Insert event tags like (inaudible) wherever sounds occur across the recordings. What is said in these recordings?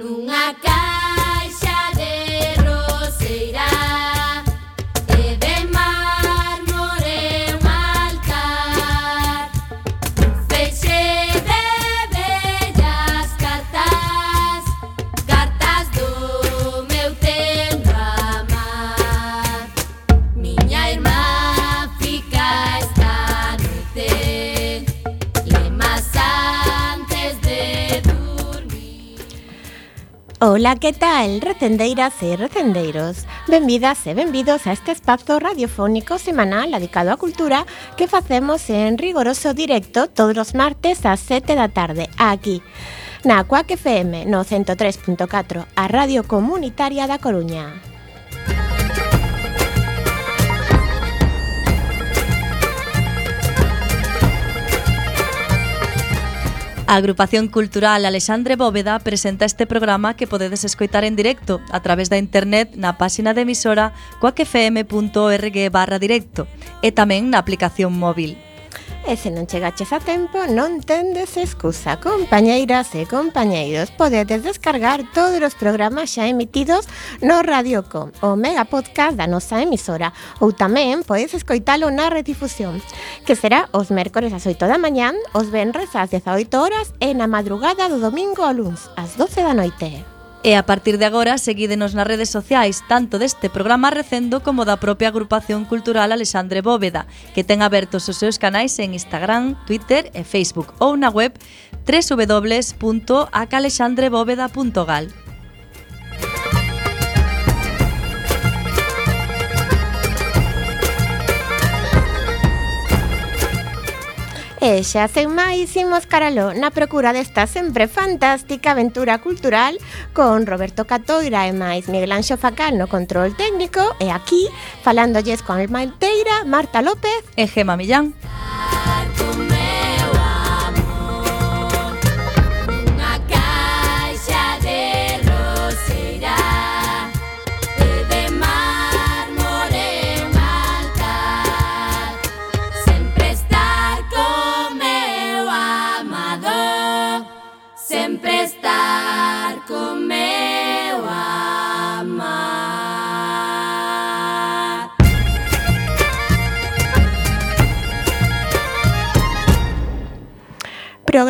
Nunca Ola, que tal? Recendeiras e recendeiros Benvidas e benvidos a este espazo radiofónico semanal dedicado á cultura que facemos en rigoroso directo todos os martes ás 7 da tarde, aquí na Cuac FM no 103.4, a Radio Comunitaria da Coruña. A agrupación cultural Alexandre Bóveda presenta este programa que podedes escoitar en directo a través da internet na páxina de emisora coacfm.org barra directo e tamén na aplicación móvil. E se non chegaches a tempo, non tendes excusa. Compañeiras e compañeiros, podedes descargar todos os programas xa emitidos no Radiocom, o mega podcast da nosa emisora, ou tamén podes escoitalo na redifusión, que será os mércores ás 8 da mañán, os venres ás 18 horas e na madrugada do domingo ao luns, ás 12 da noite. E a partir de agora, seguídenos nas redes sociais tanto deste programa recendo como da propia agrupación cultural Alexandre Bóveda, que ten abertos os seus canais en Instagram, Twitter e Facebook ou na web www.acalexandrebóveda.gal. E xa sen máis imos caralo na procura desta sempre fantástica aventura cultural con Roberto Catoira e máis Miguel Anxo Facal no control técnico e aquí falándolles con Alma Teira, Marta López e Gema Millán.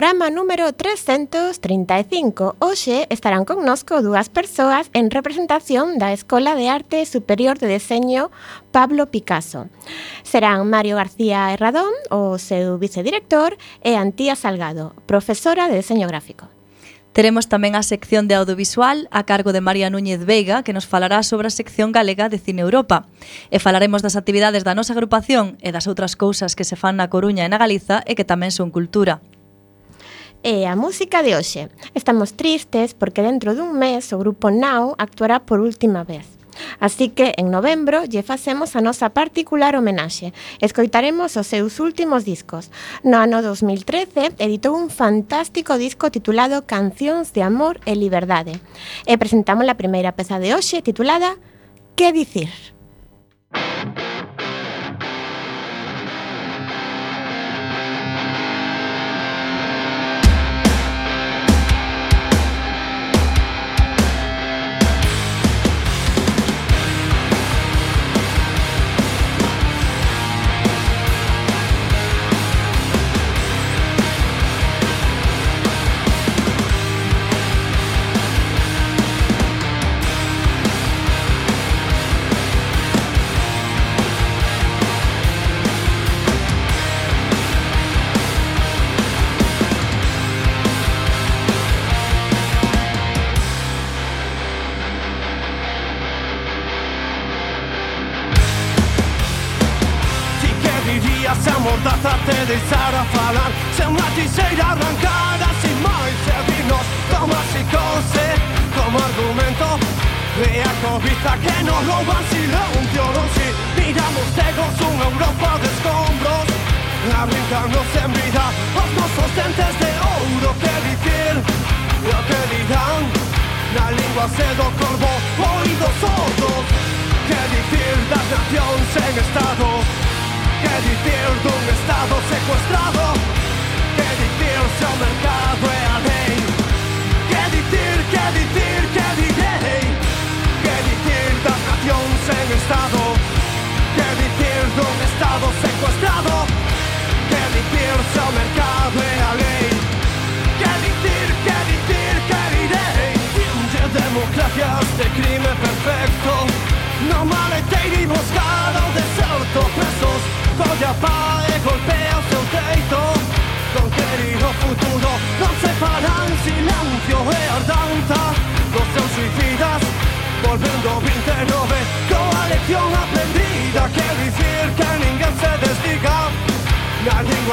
programa número 335. Hoxe estarán connosco dúas persoas en representación da Escola de Arte Superior de Deseño Pablo Picasso. Serán Mario García Herradón, o seu vicedirector, e Antía Salgado, profesora de Deseño Gráfico. Teremos tamén a sección de audiovisual a cargo de María Núñez Veiga, que nos falará sobre a sección galega de Cine Europa. E falaremos das actividades da nosa agrupación e das outras cousas que se fan na Coruña e na Galiza e que tamén son cultura é a música de hoxe. Estamos tristes porque dentro dun mes o grupo Now actuará por última vez. Así que en novembro lle facemos a nosa particular homenaxe. Escoitaremos os seus últimos discos. No ano 2013 editou un fantástico disco titulado Cancións de amor e liberdade. E presentamos a primeira peza de hoxe titulada Que dicir?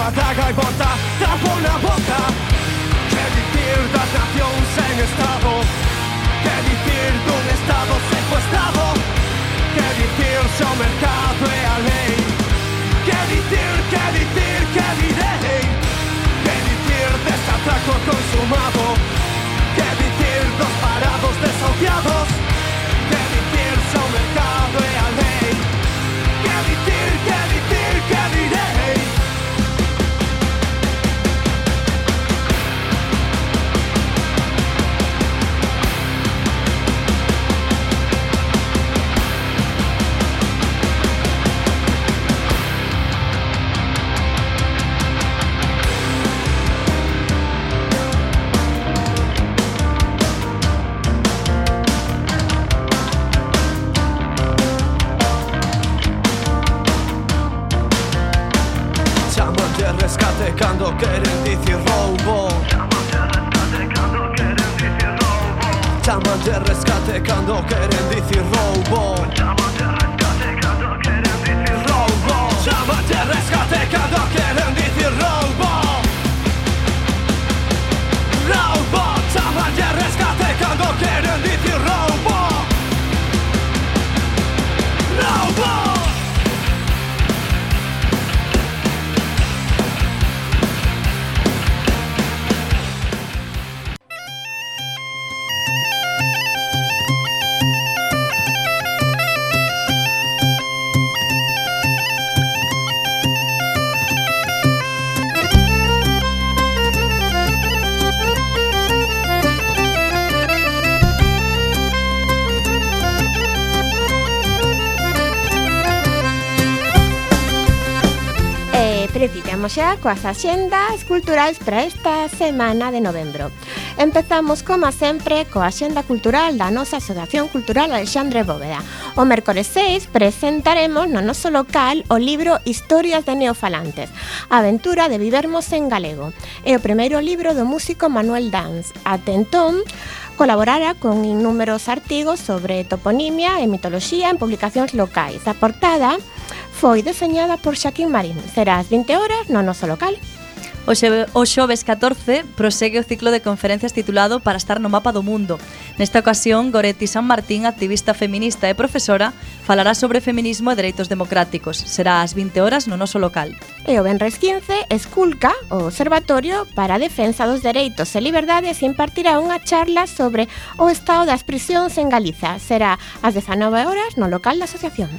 Badaga i Borta, trapona bota ¿Qué decir de nación sen Estado? ¿Qué decir de un Estado secuestrado? ¿Qué decir mercado e a lei? ¿Qué decir, qué decir, qué direi? ¿Qué decir deste atraco consumado? ¿Qué decir dos parados desahuciados? ¿Qué decir mercado e a lei? ¿Qué decir, qué decir, qué? xa coas axendas culturais para esta semana de novembro. Empezamos, como sempre, coa axenda cultural da nosa Asociación Cultural Alexandre Bóveda. O mércores 6 presentaremos no noso local o libro Historias de Neofalantes, aventura de vivermos en galego. É o primeiro libro do músico Manuel Dans. Atentón, colaborara con innúmeros artigos sobre toponimia e mitoloxía en publicacións locais. A portada foi deseñada por Xaquín Marín. Será ás 20 horas no noso local. O, xe, o xoves 14 prosegue o ciclo de conferencias titulado Para estar no mapa do mundo. Nesta ocasión, Goretti San Martín, activista feminista e profesora, falará sobre feminismo e dereitos democráticos. Será ás 20 horas no noso local. E o Benres 15, Esculca, o Observatorio para a Defensa dos Dereitos e Liberdades, impartirá unha charla sobre o estado das prisións en Galiza. Será ás 19 horas no local da asociación.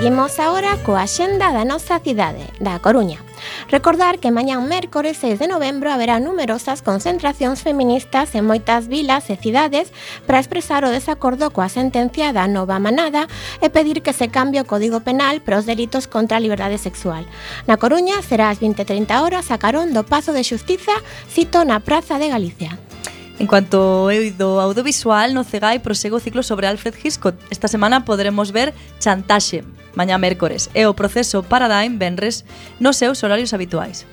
Seguimos agora coa xenda da nosa cidade, da Coruña. Recordar que mañán mércores 6 de novembro haberá numerosas concentracións feministas en moitas vilas e cidades para expresar o desacordo coa sentencia da nova manada e pedir que se cambie o Código Penal para os delitos contra a liberdade sexual. Na Coruña será ás 20.30 horas a carón do Pazo de Xustiza, cito na Praza de Galicia. En cuanto ao audiovisual, no Cegai prosegue o ciclo sobre Alfred Hitchcock. Esta semana poderemos ver Chantaxe, mañá mércores, e o proceso Paradigm Benres nos seus horarios habituais.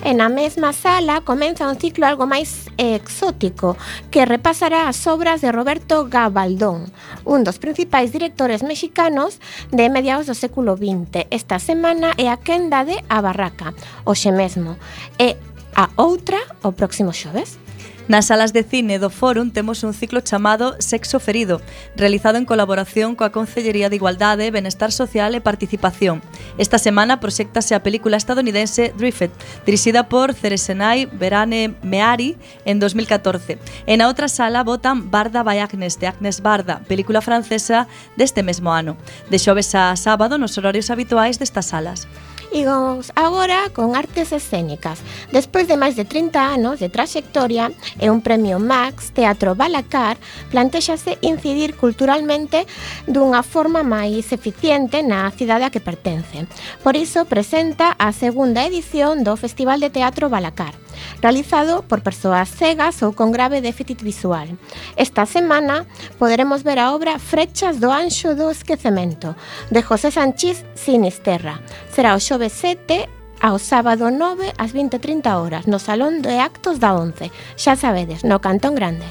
E na mesma sala comeza un ciclo algo máis exótico que repasará as obras de Roberto Gabaldón, un dos principais directores mexicanos de mediados do século XX. Esta semana é a quenda de A Barraca, hoxe mesmo, e a outra o próximo xoves. Nas salas de cine do Fórum temos un ciclo chamado Sexo Ferido, realizado en colaboración coa Concellería de Igualdade, Benestar Social e Participación. Esta semana proxectase a película estadounidense Drifted, dirixida por Ceresenai Berane Meari en 2014. E na outra sala votan Barda by Agnes, de Agnes Barda, película francesa deste mesmo ano. De xoves a sábado nos horarios habituais destas salas. Igos agora con artes escénicas. Despois de máis de 30 anos de traxectoria e un premio Max Teatro Balacar, plantexase incidir culturalmente dunha forma máis eficiente na cidade a que pertence. Por iso presenta a segunda edición do Festival de Teatro Balacar realizado por persoas cegas ou con grave déficit visual. Esta semana poderemos ver a obra Frechas do Anxo do Esquecemento, de José Sanchís Sinisterra. Será o xove 7 ao sábado 9 ás 20.30 horas no Salón de Actos da 11. Xa sabedes, no Cantón Grande.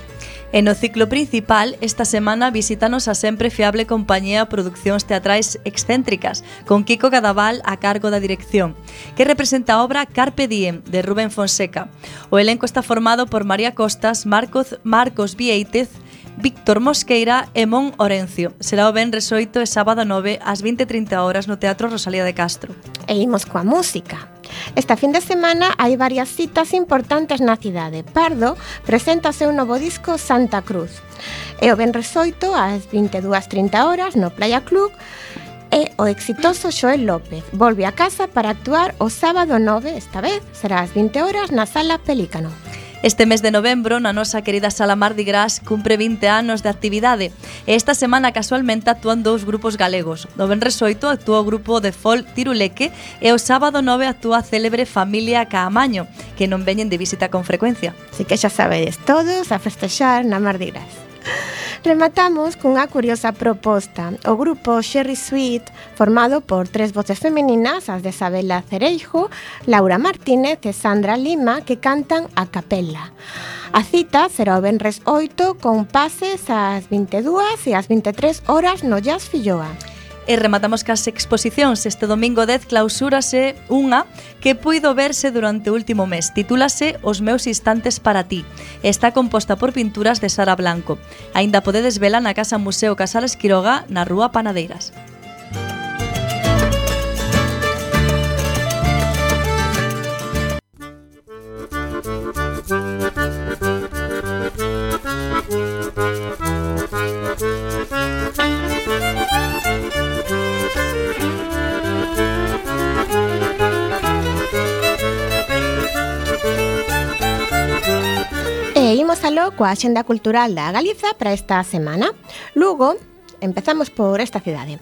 E no ciclo principal, esta semana visítanos a sempre fiable compañía Produccións Teatrais Excéntricas, con Kiko Cadaval a cargo da dirección, que representa a obra Carpe Diem, de Rubén Fonseca. O elenco está formado por María Costas, Marcos, Marcos Vieitez, Víctor Mosqueira e Mon Orencio. Será o ben 8 e sábado 9 ás 20.30 horas no Teatro Rosalía de Castro. E imos coa música. Esta fin de semana hai varias citas importantes na cidade. Pardo presenta o seu novo disco Santa Cruz. E o ben 8 ás 22.30 horas no Playa Club e o exitoso Xoel López volve a casa para actuar o sábado 9, esta vez será ás 20 horas na Sala Pelícano. Este mes de novembro, na nosa querida Sala Mardi Gras cumpre 20 anos de actividade e esta semana casualmente actúan dous grupos galegos. No Benres 8 actúa o grupo de fol Tiruleque e o sábado 9 actúa a célebre Familia Caamaño, que non veñen de visita con frecuencia. Así que xa sabedes todos a festexar na Mardi Gras. Rematamos cunha curiosa proposta. O grupo Sherry Sweet, formado por tres voces femininas, as de Isabela Cereijo, Laura Martínez e Sandra Lima, que cantan a capela. A cita será o Benres 8 con pases ás 22 e ás 23 horas no Jazz Filloa. E rematamos cas exposicións. Este domingo 10 clausúrase unha que puido verse durante o último mes. Titúlase Os meus instantes para ti. Está composta por pinturas de Sara Blanco. Aínda podedes vela na Casa Museo Casales Quiroga, na Rúa Panadeiras. coa Xenda Cultural da Galiza para esta semana. Lugo, Empezamos por esta cidade.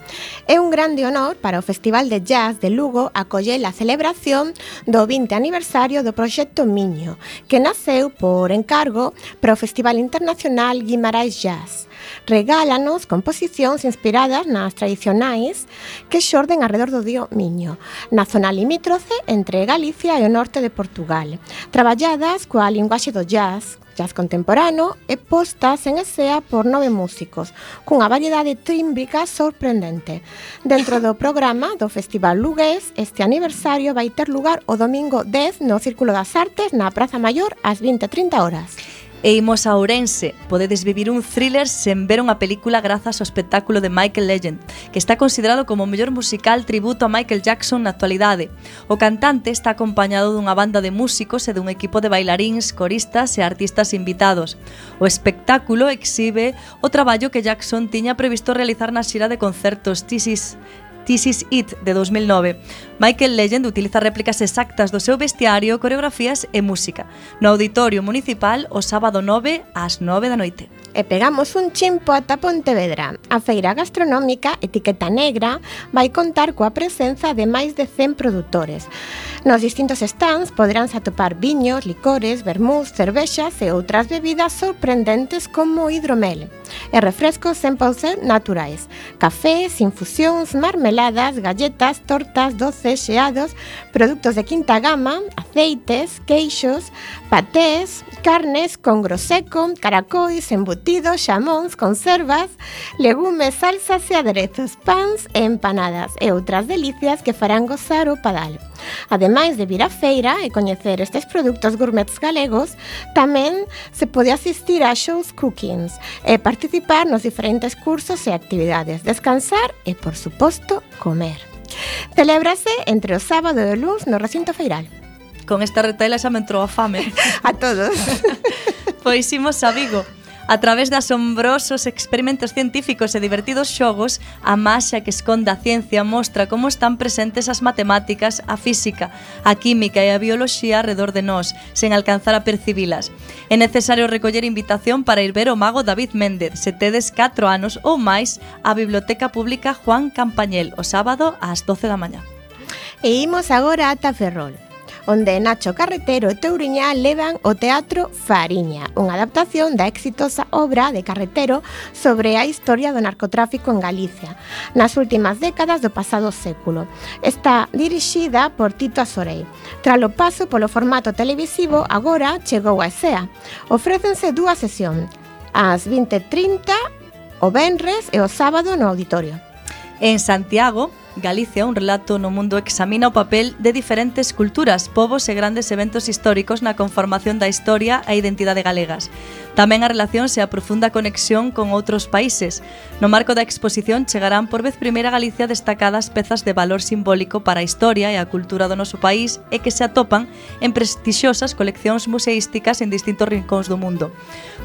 É un grande honor para o Festival de Jazz de Lugo acoller a celebración do 20 aniversario do proxecto Miño, que naceu por encargo para o Festival Internacional Guimarães Jazz regálanos composicións inspiradas nas tradicionais que xorden alrededor do dio Miño, na zona limítrofe entre Galicia e o norte de Portugal, traballadas coa linguaxe do jazz, jazz contemporáneo e postas en escea por nove músicos, cunha variedade tímbrica sorprendente. Dentro do programa do Festival Lugués, este aniversario vai ter lugar o domingo 10 no Círculo das Artes na Praza Maior ás 20:30 horas. E imos a Ourense. Podedes vivir un thriller sen ver unha película grazas ao espectáculo de Michael Legend, que está considerado como o mellor musical tributo a Michael Jackson na actualidade. O cantante está acompañado dunha banda de músicos e dun equipo de bailaríns, coristas e artistas invitados. O espectáculo exhibe o traballo que Jackson tiña previsto realizar na xira de concertos TCs This Is It de 2009. Michael Legend utiliza réplicas exactas do seu vestiario, coreografías e música. No Auditorio Municipal o sábado 9 ás 9 da noite e pegamos un chimpo ata Pontevedra. A feira gastronómica Etiqueta Negra vai contar coa presenza de máis de 100 produtores. Nos distintos stands poderán atopar viños, licores, vermús, cervexas e outras bebidas sorprendentes como hidromel e refrescos 100% naturais, cafés, infusións, marmeladas, galletas, tortas, doces, xeados, produtos de quinta gama, aceites, queixos, patés, carnes con groseco, caracois, embutidos, xamóns, conservas, legumes, salsas e aderezos, pans e empanadas e outras delicias que farán gozar o padal. Ademais de vir á feira e coñecer estes produtos gourmets galegos, tamén se pode asistir a shows cookings e participar nos diferentes cursos e actividades, descansar e, por suposto, comer. Celébrase entre o sábado e o luns no recinto feiral. Con esta retaila xa me entrou a fame. (laughs) a todos. (laughs) pois imos a Vigo. A través de asombrosos experimentos científicos e divertidos xogos, a máxia que esconde a ciencia mostra como están presentes as matemáticas, a física, a química e a bioloxía alrededor de nós, sen alcanzar a percibilas. É necesario recoller invitación para ir ver o mago David Méndez, se tedes 4 anos ou máis, á Biblioteca Pública Juan Campañel, o sábado ás 12 da mañá. E imos agora ata Ferrol onde Nacho Carretero e Teuriña levan o teatro Fariña, unha adaptación da exitosa obra de Carretero sobre a historia do narcotráfico en Galicia, nas últimas décadas do pasado século. Está dirixida por Tito Asorei. Tralo paso polo formato televisivo, agora chegou a SEA. Ofrécense dúas sesións, ás 20.30 o Benres e o sábado no auditorio. En Santiago, Galicia, un relato no mundo examina o papel de diferentes culturas, povos e grandes eventos históricos na conformación da historia e identidade galegas. Tamén a relación se a profunda conexión con outros países. No marco da exposición chegarán por vez primeira a Galicia destacadas pezas de valor simbólico para a historia e a cultura do noso país e que se atopan en prestixosas coleccións museísticas en distintos rincóns do mundo.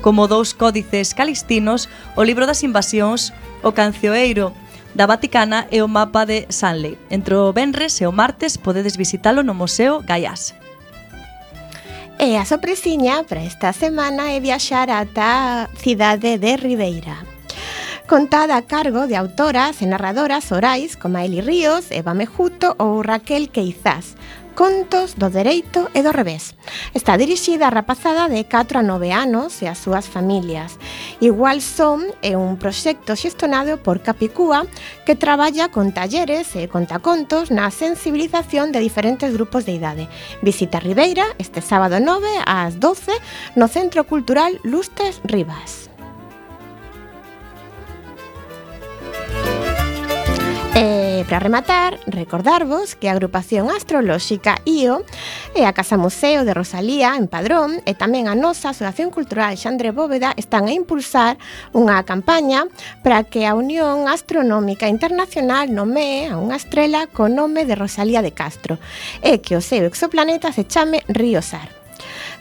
Como dous códices calistinos, o libro das invasións, o cancioeiro da Vaticana e o mapa de Sanley. Entre o Benres e o martes podedes visitalo no Museo Gaiás. E a sorpresiña para esta semana é viaxar ata a cidade de Ribeira. Contada a cargo de autoras e narradoras orais como Eli Ríos, Eva Mejuto ou Raquel Queizás, Contos do Dereito e do Revés. Está dirixida a rapazada de 4 a 9 anos e as súas familias. Igual Son é un proxecto xestionado por Capicúa que traballa con talleres e contacontos na sensibilización de diferentes grupos de idade. Visita Ribeira este sábado 9 ás 12 no Centro Cultural Lustres Rivas. E, para rematar, recordarvos que a agrupación astrolóxica IO e a Casa Museo de Rosalía en Padrón e tamén a nosa Asociación Cultural Xandre Bóveda están a impulsar unha campaña para que a Unión Astronómica Internacional nomee a unha estrela co nome de Rosalía de Castro e que o seu exoplaneta se chame Ríosar.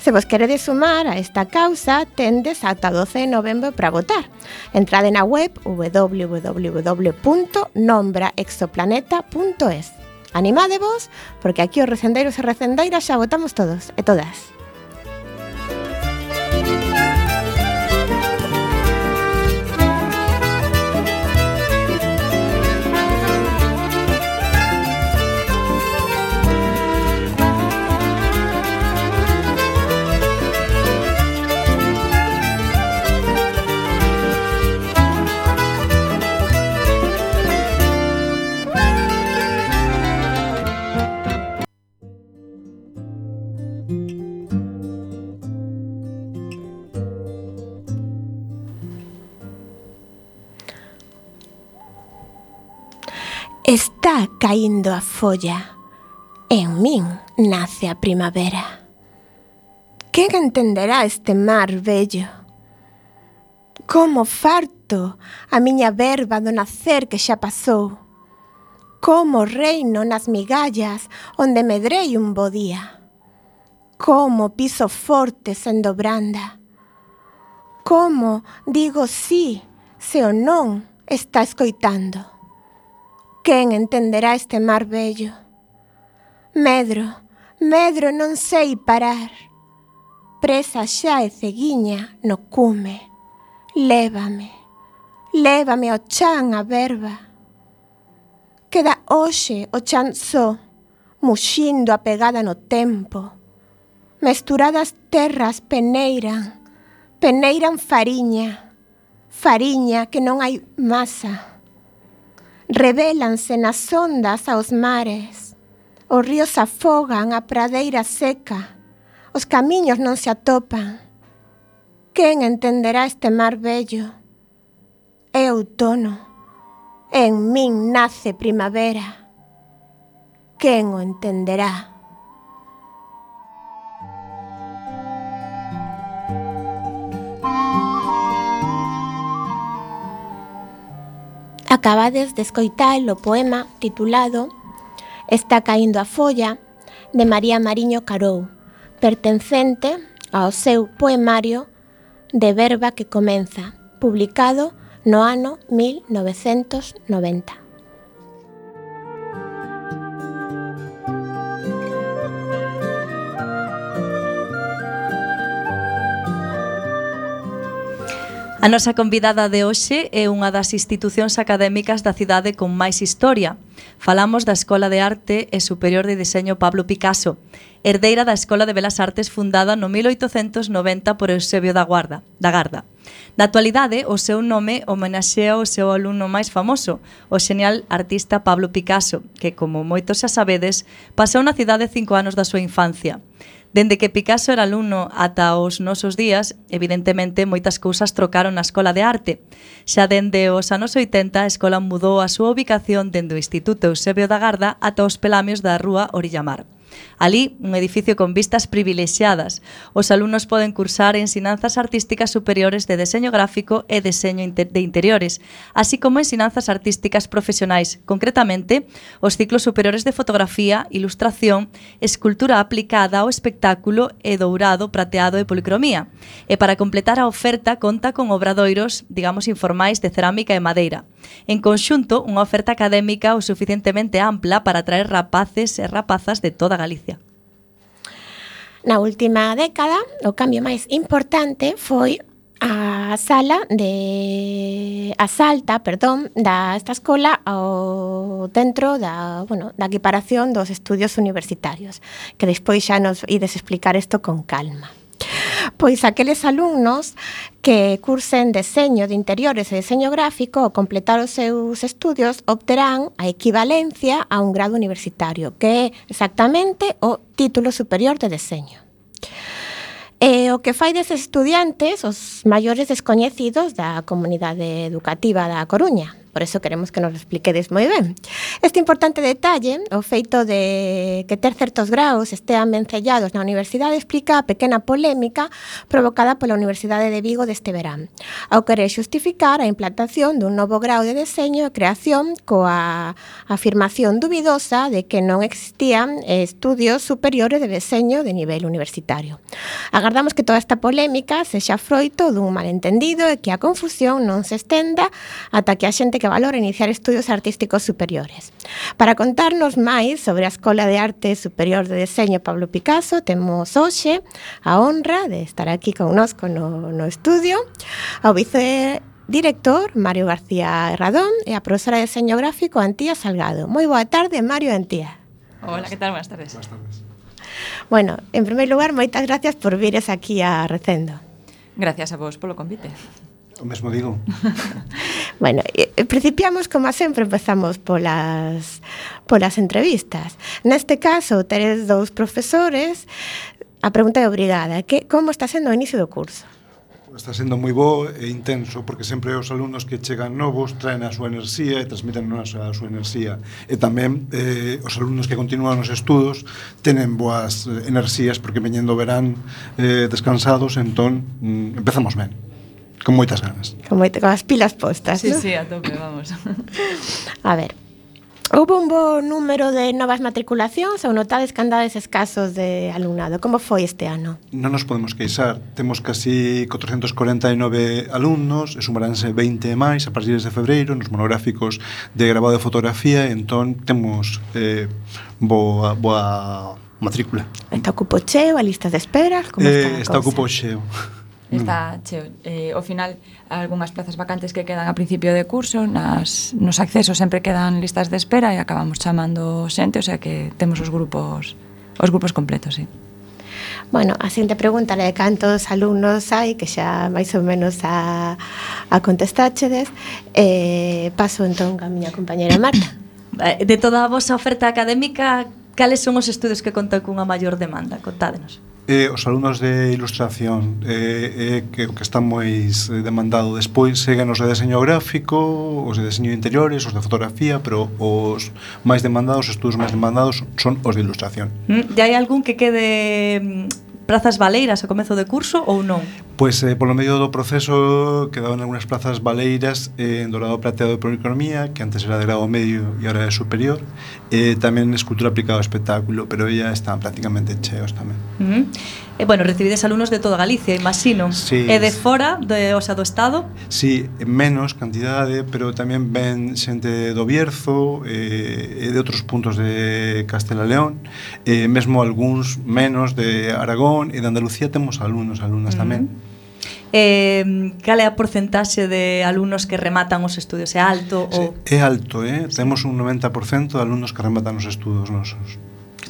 Se vos queredes sumar a esta causa, tendes ata 12 de novembro para votar. Entrade na web www.nombraexoplaneta.es. Animádevos, porque aquí os recendeiros e recendeiras xa votamos todos e todas. caindo a folla, en min nace a primavera. Quen entenderá este mar bello? Como farto a miña verba do nacer que xa pasou. Como reino nas migallas onde medrei un bo día. Como piso forte sendo branda. Como digo sí se o non está escoitando. Quen entenderá este mar bello? Medro, medro non sei parar. Presa xa e ceguiña no cume. Lévame, lévame ao chan a verba. Queda hoxe o chan só, muxindo a pegada no tempo. Mesturadas terras peneiran, peneiran fariña, fariña que non hai masa revélanse nas ondas aos mares. Os ríos afogan a pradeira seca. Os camiños non se atopan. Quen entenderá este mar bello? É outono. En min nace primavera. Quen o entenderá? Acabades de escoitar o poema titulado Está caindo a folla de María Mariño Carou, pertencente ao seu poemario de verba que comeza, publicado no ano 1990. A nosa convidada de hoxe é unha das institucións académicas da cidade con máis historia. Falamos da Escola de Arte e Superior de Diseño Pablo Picasso, herdeira da Escola de Belas Artes fundada no 1890 por Eusebio da Guarda, da Garda. Na actualidade, o seu nome homenaxea o seu alumno máis famoso, o xenial artista Pablo Picasso, que, como moitos xa sabedes, pasou na cidade cinco anos da súa infancia. Dende que Picasso era alumno ata os nosos días, evidentemente moitas cousas trocaron na Escola de Arte. Xa dende os anos 80, a escola mudou a súa ubicación dende o Instituto Eusebio da Garda ata os pelamios da Rúa Orillamar. Alí, un edificio con vistas privilexiadas. Os alumnos poden cursar ensinanzas artísticas superiores de deseño gráfico e deseño de interiores, así como ensinanzas artísticas profesionais, concretamente os ciclos superiores de fotografía, ilustración, escultura aplicada ao espectáculo e dourado, prateado e policromía. E para completar a oferta conta con obradoiros, digamos, informais de cerámica e madeira. En conxunto, unha oferta académica o suficientemente ampla para atraer rapaces e rapazas de toda Galicia? Na última década, o cambio máis importante foi a sala de a salta, perdón, da esta escola ao dentro da, bueno, da equiparación dos estudios universitarios, que despois xa nos ides explicar isto con calma. Pois aqueles alumnos que cursen deseño de interiores e deseño gráfico ao completar os seus estudios obterán a equivalencia a un grado universitario, que é exactamente o título superior de deseño. E o que fai deses estudiantes os maiores descoñecidos da comunidade educativa da Coruña. Por eso queremos que nos expliquedes moi ben. Este importante detalle, o feito de que ter certos graus estean vencellados na universidade, explica a pequena polémica provocada pola Universidade de Vigo deste verán, ao querer xustificar a implantación dun novo grau de deseño e creación coa afirmación dubidosa de que non existían estudios superiores de deseño de nivel universitario. Agardamos que toda esta polémica sexa froito dun malentendido e que a confusión non se estenda ata que a xente que valora iniciar estudios artísticos superiores. Para contarnos máis sobre a Escola de Arte Superior de Deseño Pablo Picasso, temos hoxe a honra de estar aquí connosco no, no estudio ao vice director Mario García Herradón e a profesora de Deseño Gráfico Antía Salgado. Moi boa tarde, Mario Antía. Hola, que tal? Buenas tardes. Buenas tardes. Bueno, en primeiro lugar, moitas gracias por vires aquí a Recendo. Gracias a vos polo convite. O mesmo digo. (laughs) bueno, eh, eh, principiamos como sempre, empezamos polas polas entrevistas. Neste caso, teres dous profesores. A pregunta é obrigada, que como está sendo o inicio do curso? Está sendo moi bo e intenso porque sempre os alumnos que chegan novos traen a súa enerxía e transmiten a súa, a súa enerxía e tamén eh, os alumnos que continúan os estudos tenen boas eh, enerxías porque veñendo verán eh, descansados entón mm, empezamos ben Con moitas ganas. Con, moita, con as pilas postas, Sí, ¿no? sí, a tope, vamos. (laughs) a ver, Houve un bo número de novas matriculacións ou notades que andades escasos de alumnado? Como foi este ano? Non nos podemos queixar. Temos casi 449 alumnos, e sumaránse 20 máis a partir de febreiro nos monográficos de grabado de fotografía, entón temos eh, boa, boa matrícula. Está ocupo cheo, a listas de espera? Como está eh, está, está ocupo cheo. Mm. está cheo. Eh, ao final, algunhas plazas vacantes que quedan a principio de curso, nas, nos accesos sempre quedan listas de espera e acabamos chamando xente, o sea que temos os grupos os grupos completos, sí. Bueno, a xente pregunta de cantos alumnos hai que xa máis ou menos a, a contestáchedes eh, paso entón a miña compañera Marta (coughs) eh, De toda a vosa oferta académica cales son os estudos que contan cunha maior demanda? Contádenos eh, os alumnos de ilustración eh, eh, que, que está máis eh, demandado despois seguen os de deseño gráfico os de deseño de interiores, os de fotografía pero os máis demandados, os estudos máis demandados son os de ilustración. Mm, E hai algún que quede mm, prazas valeiras ao comezo de curso ou non? Pois eh, polo medio do proceso quedaban algunhas plazas valeiras eh, en Dorado Plateado de Policonomía, que antes era de grado medio e agora é superior, e eh, tamén escultura aplicada ao espectáculo, pero ya están prácticamente cheos tamén. Uh -huh. E, bueno, recibides alumnos de toda Galicia, imagino. Sí, e de fora, de, o sea, do Estado? Sí, menos cantidade, pero tamén ven xente do Bierzo eh, e de outros puntos de Castela León, eh, mesmo algúns menos de Aragón, Aragón e de Andalucía temos alumnos, alumnas tamén. Uh -huh. Eh, cal é a porcentaxe de alumnos que rematan os estudios? É alto? Ou... É alto, eh? Temos un 90% de alumnos que rematan os estudos nosos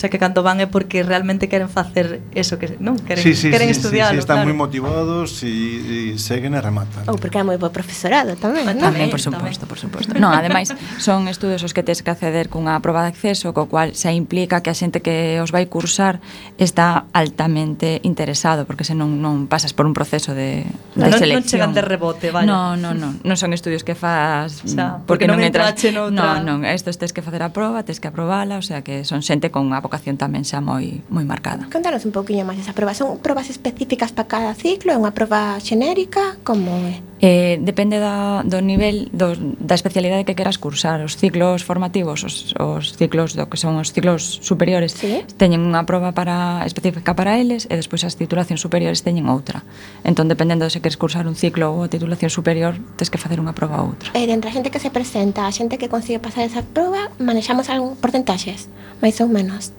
xa que cando van é porque realmente queren facer eso que, non? Queren, sí, sí, queren sí, estudialo, sí, sí, están claro. moi motivados e, e seguen e rematan. Ou porque é moi bo profesorado tamén, non? Tamén, por suposto, por suposto. (laughs) non, ademais, son estudos os que tes que acceder cunha proba de acceso, co cual se implica que a xente que os vai cursar está altamente interesado, porque senón non pasas por un proceso de, de non, selección. Non chegan de rebote, vale. Non, non, non, non son estudios que fas o sea, porque, porque non, non entras. Non, non, estos tes que facer a proba, tes que aprobala, o sea que son xente con unha vocación tamén xa moi moi marcada. Contanos un pouquiño máis esa proba. Son probas específicas para cada ciclo? É unha proba xenérica? Como é? Eh, depende da, do nivel do, da especialidade que queras cursar os ciclos formativos os, os ciclos do que son os ciclos superiores ¿Sí? teñen unha proba para específica para eles e despois as titulacións superiores teñen outra entón dependendo de se queres cursar un ciclo ou a titulación superior tes que facer unha proba ou outra e dentro a xente que se presenta a xente que consigue pasar esa proba manexamos algún porcentaxes máis ou menos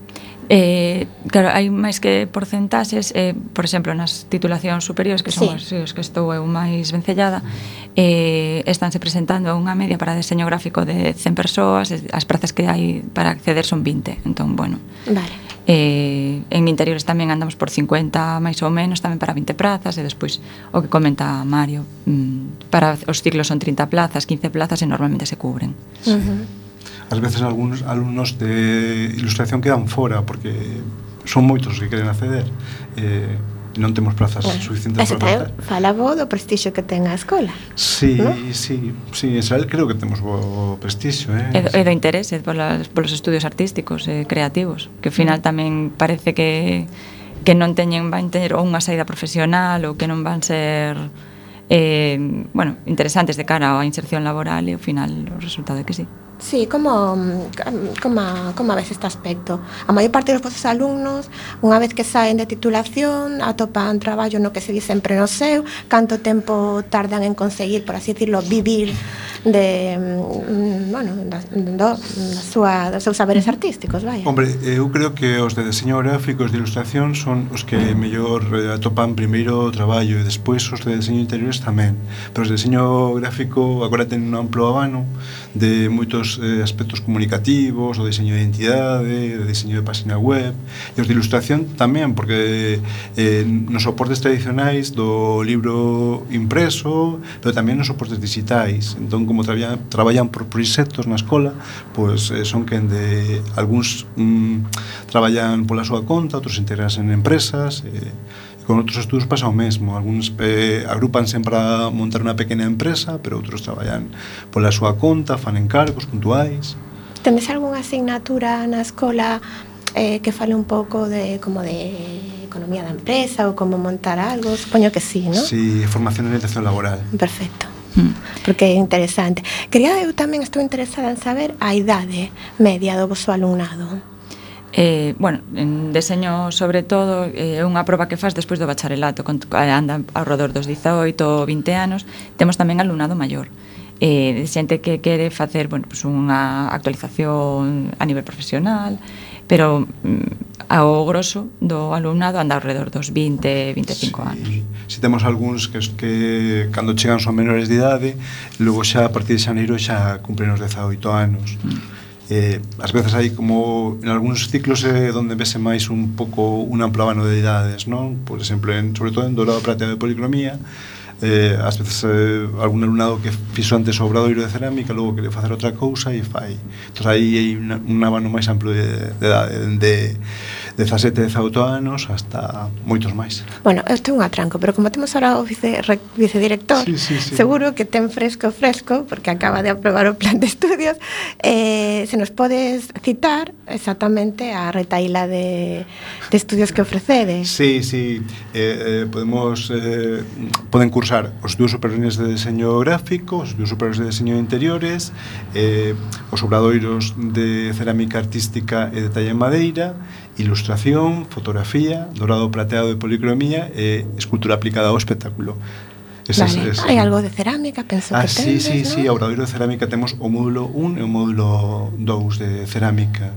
Eh, claro, hai máis que porcentaxes, eh, por exemplo, nas titulacións superiores, que son sí. os, os que estou eu máis vencellada, eh, estánse presentando unha media para deseño gráfico de 100 persoas, as prazas que hai para acceder son 20, entón, bueno. Vale. Eh, en interiores tamén andamos por 50 máis ou menos tamén para 20 prazas e despois o que comenta Mario mm, para os ciclos son 30 plazas, 15 plazas e normalmente se cubren. Uh -huh ás veces algúns alumnos de ilustración quedan fora porque son moitos que queren acceder eh, non temos plazas bueno, suficientes para tamén falaba do prestixio que ten a escola Sí, ¿no? sí, sí, en Israel creo que temos bo prestixio eh? E, e do interese eh, polas, polos estudios artísticos e eh, creativos que ao final mm. tamén parece que que non teñen van ter ou unha saída profesional ou que non van ser eh, bueno, interesantes de cara á inserción laboral e ao final o resultado é que sí. Sí, como, como, como ves este aspecto? A maior parte dos vosos alumnos, unha vez que saen de titulación, atopan traballo no que se sempre no seu, canto tempo tardan en conseguir, por así decirlo, vivir de, mm, bueno, da, do, da súa, dos seus saberes artísticos, vaya. Hombre, eu creo que os de deseño gráfico, os de ilustración, son os que mellor atopan primeiro o traballo e despois os de deseño interiores tamén. Pero o deseño gráfico agora ten un amplo abano de moitos eh, aspectos comunicativos, o deseño de identidade, o deseño de página web, e os de ilustración tamén, porque eh, nos soportes tradicionais do libro impreso, pero tamén nos soportes digitais. Entón, como traballan, traballan por proxectos na escola, pois eh, son quen de algúns mm, traballan pola súa conta, outros integranse en empresas, eh, Con outros estudos pasa o mesmo, algúns eh, agrupanse para montar unha pequena empresa, pero outros traballan pola súa conta, fan encargos puntuais. Tendes algunha asignatura na escola eh, que fale un pouco de como de economía da empresa ou como montar algo, supoño que sí, ¿no? Sí, formación en orientación laboral. Perfecto. Mm. Porque é interesante. Quería eu tamén estou interesada en saber a idade media do vosso alumnado. Eh, bueno, en deseño sobre todo eh, é eh, unha proba que faz despois do bacharelato con, eh, anda ao redor dos 18 ou 20 anos. Temos tamén alumnado maior eh, xente que quere facer bueno, pues unha actualización a nivel profesional pero mm, ao grosso do alumnado anda ao redor dos 20, 25 sí. anos. Si temos algúns que, que cando chegan son menores de idade logo xa a partir de xaneiro xa cumplen os 18 anos. Mm eh, ás veces hai como en algúns ciclos é eh, donde vese máis un pouco un amplo abano de idades, non? Por exemplo, en, sobre todo en Dorado Prateado de Policromía, eh, ás veces eh, algún alumnado que fixo antes o obradoiro de cerámica logo quere facer outra cousa e fai entón aí hai un, un abano máis amplo de, de, de, de 17, 18 anos hasta moitos máis. Bueno, isto é un atranco, pero como temos ahora o vice, re, vicedirector, sí, sí, sí. seguro que ten fresco fresco, porque acaba de aprobar o plan de estudios, eh, se nos podes citar exactamente a retaila de, de estudios que ofrecedes. Sí, sí, eh, eh, podemos eh, poden cursar os dúos superiores de deseño gráfico, os dúos superiores de deseño de interiores, eh, os obradoiros de cerámica artística e de talla en madeira, ilustración, fotografía, dorado prateado de policromía e escultura aplicada ao espectáculo. Esas, vale. es, Hai algo de cerámica, penso ah, que sí, tendes, sí, ¿no? sí, obradoiro de cerámica temos o módulo 1 e o módulo 2 de cerámica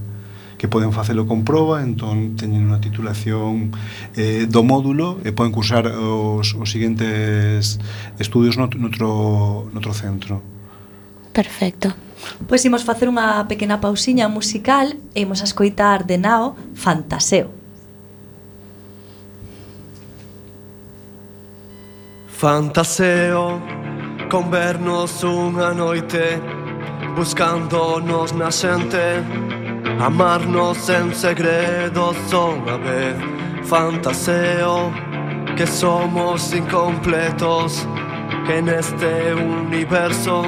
que poden facelo con proba, entón teñen unha titulación eh, do módulo e poden cursar os, os seguintes estudios noutro, noutro centro. Perfecto. Pois imos facer unha pequena pausiña musical e imos a escoitar de Nao Fantaseo. Fantaseo con vernos unha noite buscándonos na xente amarnos en segredo son a vez fantaseo que somos incompletos que neste universo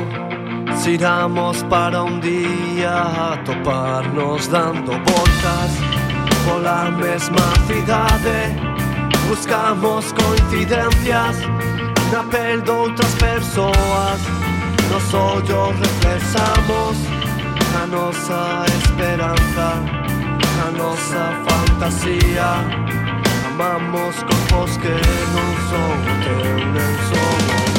Ciramos para un día toparnos dando voltas Pola mesma cidade Buscamos coincidencias na pel de outras persoas Nos ollos reflexamos a nosa esperanza A nosa fantasía. Amamos corpos que non son o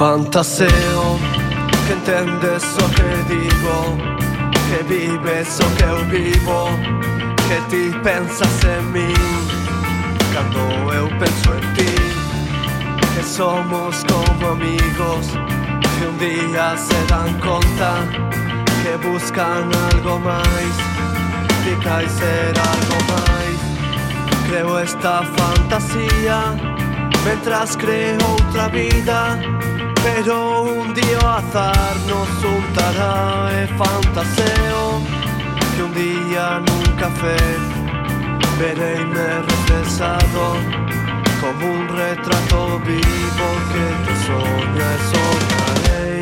Fantaseo que entendes o que digo Que vives o que eu vivo Que ti pensas en mí. Cando eu penso en ti Que somos como amigos Que un día se dan conta Que buscan algo Que cai ser algo máis Creo esta fantasía Mentras creo outra vida pero un día azar nos untará el fantaseo que un día en un café veréisme reflejado como un retrato vivo que tu sueño soñaré.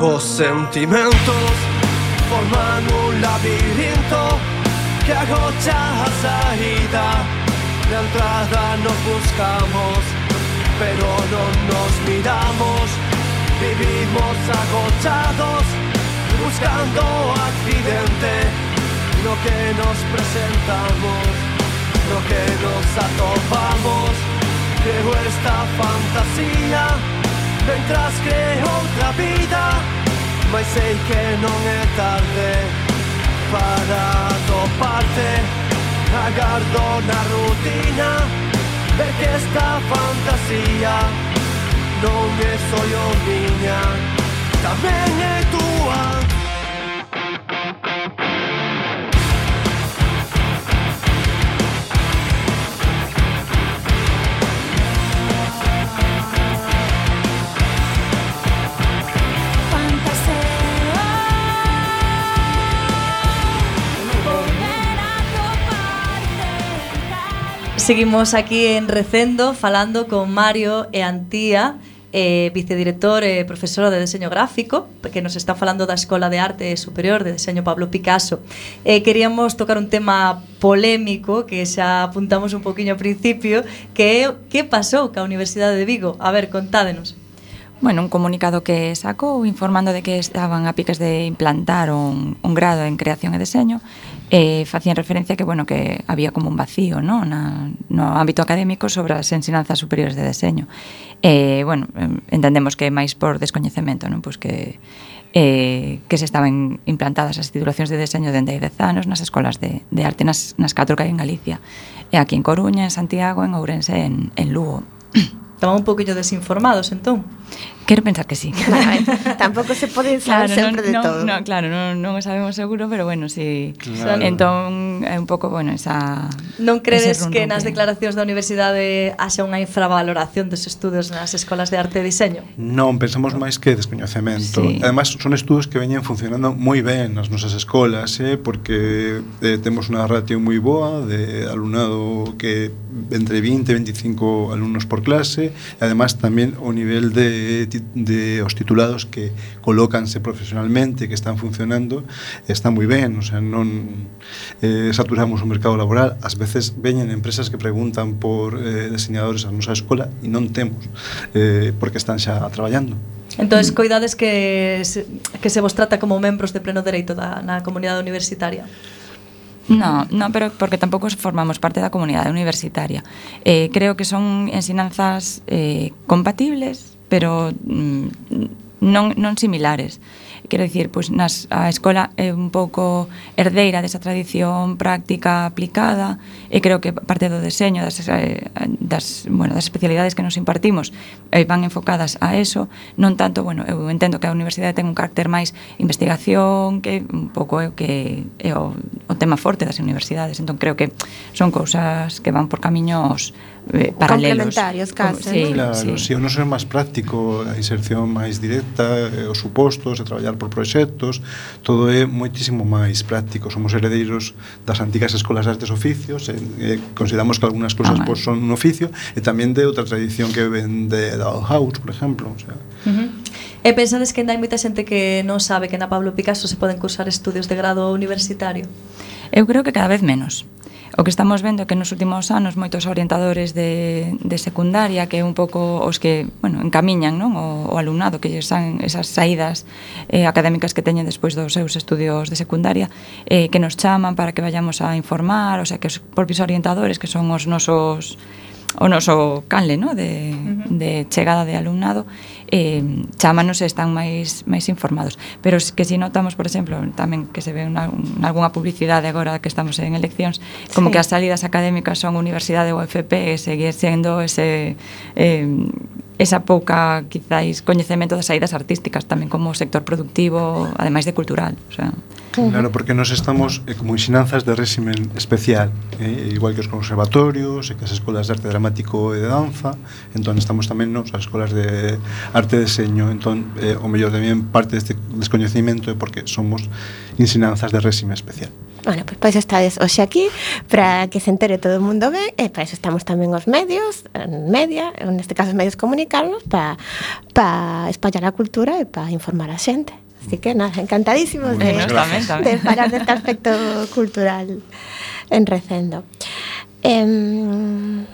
Os sentimentos forman un labirinto que agocha a saída. De entrada nos buscamos, pero no nos miramos. Vivimos agochados, buscando accidente. Lo que nos presentamos, lo que nos atopamos. Creo esta fantasía, mientras creo otra vida. Mas sei que non é tarde Para toparte Agardo na rutina Ver que esta fantasía Non é só yo miña Tamén é túa Seguimos aquí en Recendo falando con Mario e Antía, eh, vicedirector e eh, profesora de deseño gráfico, que nos está falando da Escola de Arte Superior de Deseño Pablo Picasso. Eh, queríamos tocar un tema polémico que xa apuntamos un poquinho ao principio, que é que pasou ca Universidade de Vigo. A ver, contádenos. Bueno, un comunicado que sacou informando de que estaban a piques de implantar un, un grado en creación e deseño eh, facían referencia que bueno que había como un vacío ¿no? Na, no ámbito académico sobre as ensinanzas superiores de deseño eh, bueno, entendemos que é máis por descoñecemento non? Pois que, eh, que se estaban implantadas as titulacións de deseño dende hai 10 anos nas escolas de, de arte nas, nas catro que hai en Galicia e aquí en Coruña, en Santiago, en Ourense en, en Lugo Estaban un poquillo desinformados entón Quero pensar que sí. Bueno, tampouco se pode saber claro, sempre non, de non, todo. No, claro, non, non o sabemos seguro, pero bueno, si... Sí. Claro. Entón, é eh, un pouco, bueno, esa... Non credes run -run que nas declaracións da universidade haxa unha infravaloración dos estudos nas escolas de arte e diseño? Non, pensamos máis que descoñecemento. Sí. Ademais, son estudos que veñen funcionando moi ben nas nosas escolas, eh, porque eh, temos unha ratio moi boa de alumnado que entre 20 e 25 alumnos por clase, e además tamén o nivel de de os titulados que colócanse profesionalmente, que están funcionando, está moi ben, o sea, non eh, saturamos o mercado laboral, ás veces veñen empresas que preguntan por eh, diseñadores a nosa escola e non temos, eh, porque están xa traballando. Entón, coidades que se, que se vos trata como membros de pleno dereito da, na comunidade universitaria. No, no, pero porque tampouco formamos parte da comunidade universitaria. Eh, creo que son ensinanzas eh, compatibles pero mm, non, non similares. Quero dicir, pois nas, a escola é un pouco herdeira desa tradición práctica aplicada e creo que parte do deseño das, eh, das, bueno, das especialidades que nos impartimos eh, van enfocadas a eso non tanto, bueno, eu entendo que a universidade ten un carácter máis investigación que un pouco é o que é o, o tema forte das universidades entón creo que son cousas que van por camiños eh, paralelos. Complementarios, case. Sí, claro, sí. si o noso é máis práctico, a inserción máis directa, eh, os supostos, e traballar por proxectos, todo é moitísimo máis práctico. Somos heredeiros das antigas escolas de artes oficios, eh, eh, consideramos que algunhas cousas ah, pois, son un oficio, e tamén de outra tradición que ven de Dollhouse, por exemplo. O sea. Uh -huh. E pensades que ainda hai moita xente que non sabe que na Pablo Picasso se poden cursar estudios de grado universitario? Eu creo que cada vez menos. O que estamos vendo é que nos últimos anos moitos orientadores de, de secundaria que é un pouco os que, bueno, encamiñan non o, o alumnado que san esas saídas eh, académicas que teñen despois dos seus estudios de secundaria eh, que nos chaman para que vayamos a informar, o sea, que os propios orientadores que son os nosos o noso canle, no? de, uh -huh. de chegada de alumnado eh, chámanos e están máis, máis informados. Pero que si notamos, por exemplo, tamén que se ve unha, un, algunha publicidade agora que estamos en eleccións, como sí. que as salidas académicas son universidade ou FP e seguir sendo ese... Eh, esa pouca, quizáis, coñecemento das saídas artísticas tamén como sector productivo, ademais de cultural. O sea. Claro, porque nos estamos eh, como ensinanzas de régimen especial, eh, igual que os conservatorios, e que as escolas de arte dramático e de danza, entón estamos tamén nos as escolas de arte e deseño, entón eh, o mellor tamén parte deste descoñecimento é porque somos ensinanzas de régimen especial. Bueno, pois pues, estades hoxe aquí Para que se entere todo o mundo ben E para iso estamos tamén os medios Media, neste caso os medios comunicarnos Para pa espallar a cultura e para informar a xente Así que nada, encantadísimos Muy de, de falar deste aspecto cultural en Recendo. Eh,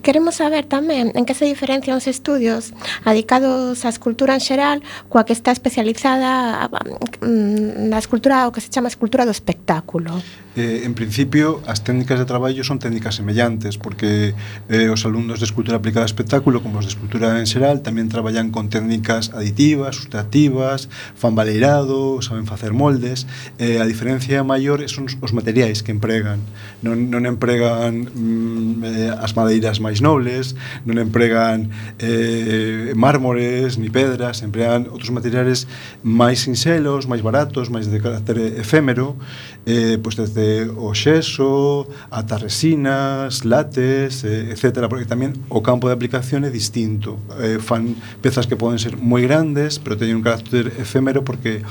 Queremos saber tamén en que se diferencian os estudios adicados á escultura en xeral coa que está especializada mm, na escultura, o que se chama escultura do espectáculo. Eh, en principio, as técnicas de traballo son técnicas semellantes, porque eh, os alumnos de escultura aplicada a espectáculo, como os de escultura en xeral, tamén traballan con técnicas aditivas, sustrativas, fan baleirado, saben facer moldes. Eh, a diferencia maior son os materiais que empregan. Non, non empregan mm, eh, as madeiras máis nobles, non empregan eh, mármores ni pedras, empregan outros materiales máis sinxelos, máis baratos, máis de carácter efémero eh, pois pues desde o xeso ata resinas, látex, eh, etc. Porque tamén o campo de aplicación é distinto. Eh, fan pezas que poden ser moi grandes, pero teñen un carácter efémero porque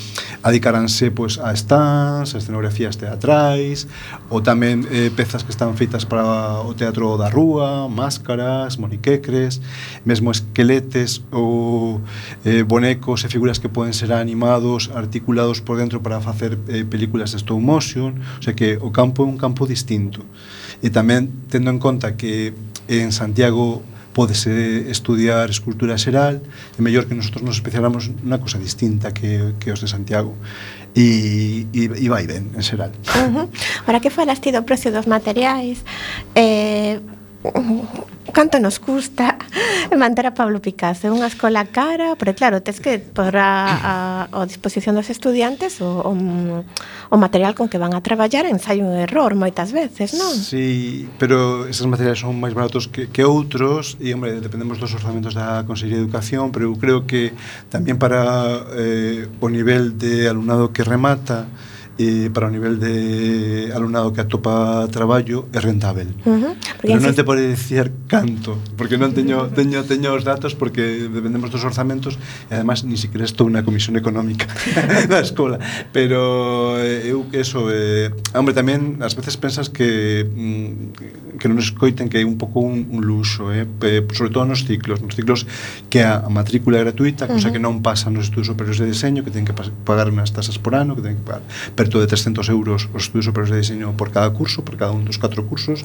adicaranse pois, pues, a stands, a escenografías teatrais, ou tamén eh, pezas que están feitas para o teatro da rúa, máscaras, moniquecres, mesmo esqueletes ou eh, bonecos e figuras que poden ser animados, articulados por dentro para facer eh, películas de stop motion, Notion, o sea que o campo é un campo distinto. E tamén tendo en conta que en Santiago podese estudiar escultura xeral, é mellor que nosotros nos especialamos nunha cousa distinta que, que os de Santiago. E, e, e vai ben, en xeral. Uh -huh. Ora que falaste do precio dos materiais, eh, canto nos custa (laughs) manter a Pablo Picasso. É unha escola cara, pero claro, tes que por a, a, a disposición dos estudiantes o, o, o material con que van a traballar ensaio un error moitas veces, non? Sí, pero esos materiales son máis baratos que, que outros e, hombre, dependemos dos orzamentos da Consellería de Educación, pero eu creo que tamén para eh, o nivel de alumnado que remata, eh, para o nivel de alumnado que atopa traballo é rentável. Uh -huh. Pero non te pode dicir canto, porque non teño, teño, teño os datos porque dependemos dos orzamentos e además ni siquiera estou na comisión económica (laughs) da escola. Pero eh, eu que eso... Eh, hombre, tamén ás veces pensas que mm, que non escoiten que é un pouco un, un luxo, eh? sobre todo nos ciclos, nos ciclos que a, a matrícula é gratuita, cosa uh -huh. que non pasa nos estudos superiores de deseño, que ten que pagar unhas tasas por ano, que ten que pagar. Pero perto de 300 euros os estudios superiores de diseño por cada curso, por cada un dos catro cursos,